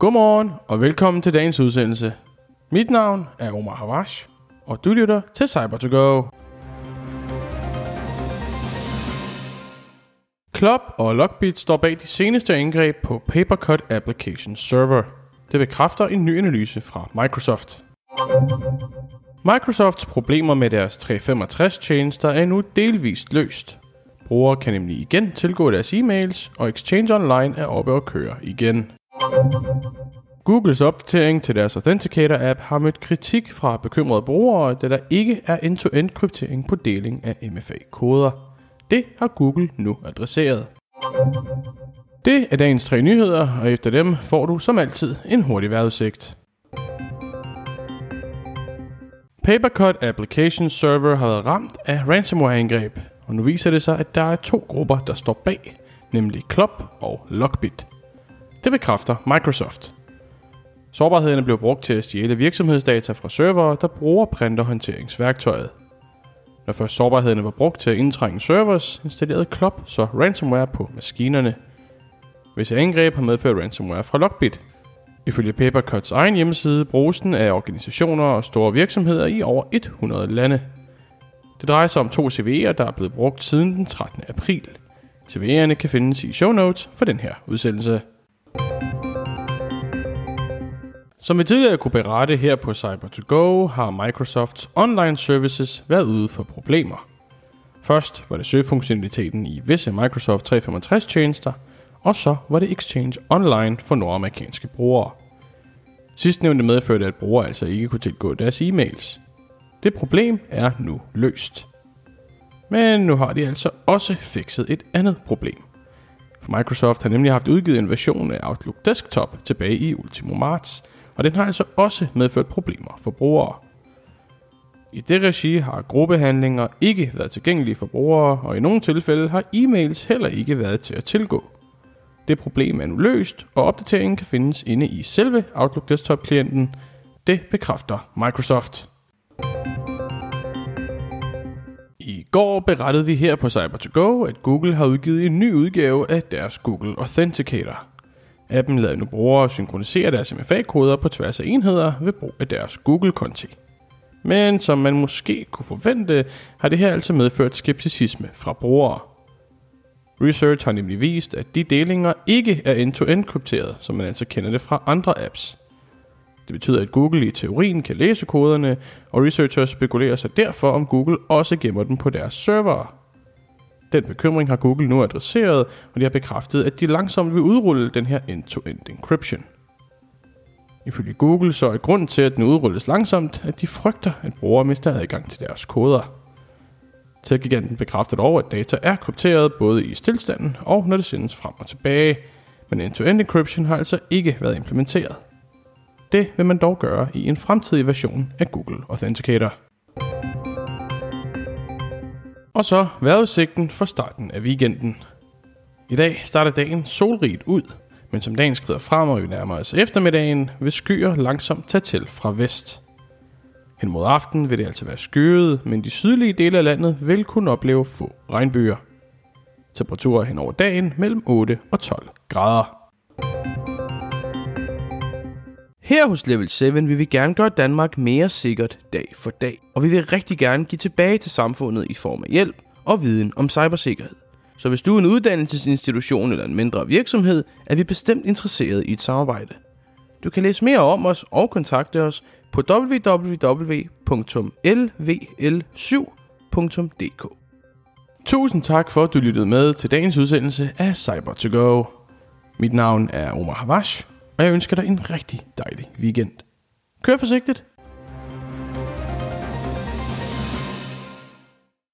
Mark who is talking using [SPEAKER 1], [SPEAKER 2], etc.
[SPEAKER 1] Godmorgen og velkommen til dagens udsendelse. Mit navn er Omar Havash, og du lytter til cyber to go Club og Lockbit står bag de seneste angreb på Papercut Application Server. Det bekræfter en ny analyse fra Microsoft. Microsofts problemer med deres 365 tjenester er nu delvist løst. Brugere kan nemlig igen tilgå deres e-mails, og Exchange Online er oppe og køre igen. Googles opdatering til deres Authenticator-app har mødt kritik fra bekymrede brugere, da der ikke er end-to-end kryptering på deling af MFA-koder. Det har Google nu adresseret. Det er dagens tre nyheder, og efter dem får du som altid en hurtig vejrudsigt. Papercut Application Server har været ramt af ransomware-angreb, og nu viser det sig, at der er to grupper, der står bag, nemlig Club og Lockbit. Det bekræfter Microsoft. Sårbarhederne blev brugt til at stjæle virksomhedsdata fra servere, der bruger printerhåndteringsværktøjet. Når først sårbarhederne var brugt til at indtrænge servers, installerede Klopp så ransomware på maskinerne. Hvis angreb har medført ransomware fra Lockbit. Ifølge Papercuts egen hjemmeside bruges den af organisationer og store virksomheder i over 100 lande. Det drejer sig om to CV'er, der er blevet brugt siden den 13. april. CV'erne kan findes i show notes for den her udsendelse. Som vi tidligere kunne berette her på Cyber2Go, har Microsofts online services været ude for problemer. Først var det søgefunktionaliteten i visse Microsoft 365 tjenester, og så var det Exchange Online for nordamerikanske brugere. Sidstnævnte medførte, at brugere altså ikke kunne tilgå deres e-mails. Det problem er nu løst. Men nu har de altså også fikset et andet problem. For Microsoft har nemlig haft udgivet en version af Outlook Desktop tilbage i ultimo marts, og den har altså også medført problemer for brugere. I det regi har gruppehandlinger ikke været tilgængelige for brugere, og i nogle tilfælde har e-mails heller ikke været til at tilgå. Det problem er nu løst, og opdateringen kan findes inde i selve Outlook Desktop-klienten. Det bekræfter Microsoft. I går berettede vi her på cyber to go at Google har udgivet en ny udgave af deres Google Authenticator. Appen lader nu brugere synkronisere deres MFA-koder på tværs af enheder ved brug af deres Google-konti. Men som man måske kunne forvente, har det her altså medført skepticisme fra brugere. Research har nemlig vist, at de delinger ikke er end-to-end krypteret, som man altså kender det fra andre apps. Det betyder, at Google i teorien kan læse koderne, og researchers spekulerer sig derfor, om Google også gemmer dem på deres servere. Den bekymring har Google nu adresseret, og de har bekræftet, at de langsomt vil udrulle den her end-to-end encryption. Ifølge Google så er grund til, at den udrulles langsomt, at de frygter, at brugere mister adgang til deres koder. Tech-giganten bekræfter dog, at data er krypteret både i stillstanden og når det sendes frem og tilbage, men end-to-end encryption har altså ikke været implementeret. Det vil man dog gøre i en fremtidig version af Google Authenticator. Og så vejrudsigten for starten af weekenden. I dag starter dagen solrigt ud, men som dagen skrider frem og vi nærmer os eftermiddagen, vil skyer langsomt tage til fra vest. Hen mod aften vil det altså være skyet, men de sydlige dele af landet vil kunne opleve få regnbyer. Temperaturer hen over dagen mellem 8 og 12 grader.
[SPEAKER 2] Her hos Level 7 vil vi gerne gøre Danmark mere sikkert dag for dag, og vi vil rigtig gerne give tilbage til samfundet i form af hjælp og viden om cybersikkerhed. Så hvis du er en uddannelsesinstitution eller en mindre virksomhed, er vi bestemt interesseret i et samarbejde. Du kan læse mere om os og kontakte os på www.lvl7.dk.
[SPEAKER 1] Tusind tak for, at du lyttede med til dagens udsendelse af cyber to go Mit navn er Omar Havash, og jeg ønsker dig en rigtig dejlig weekend. Kør forsigtigt.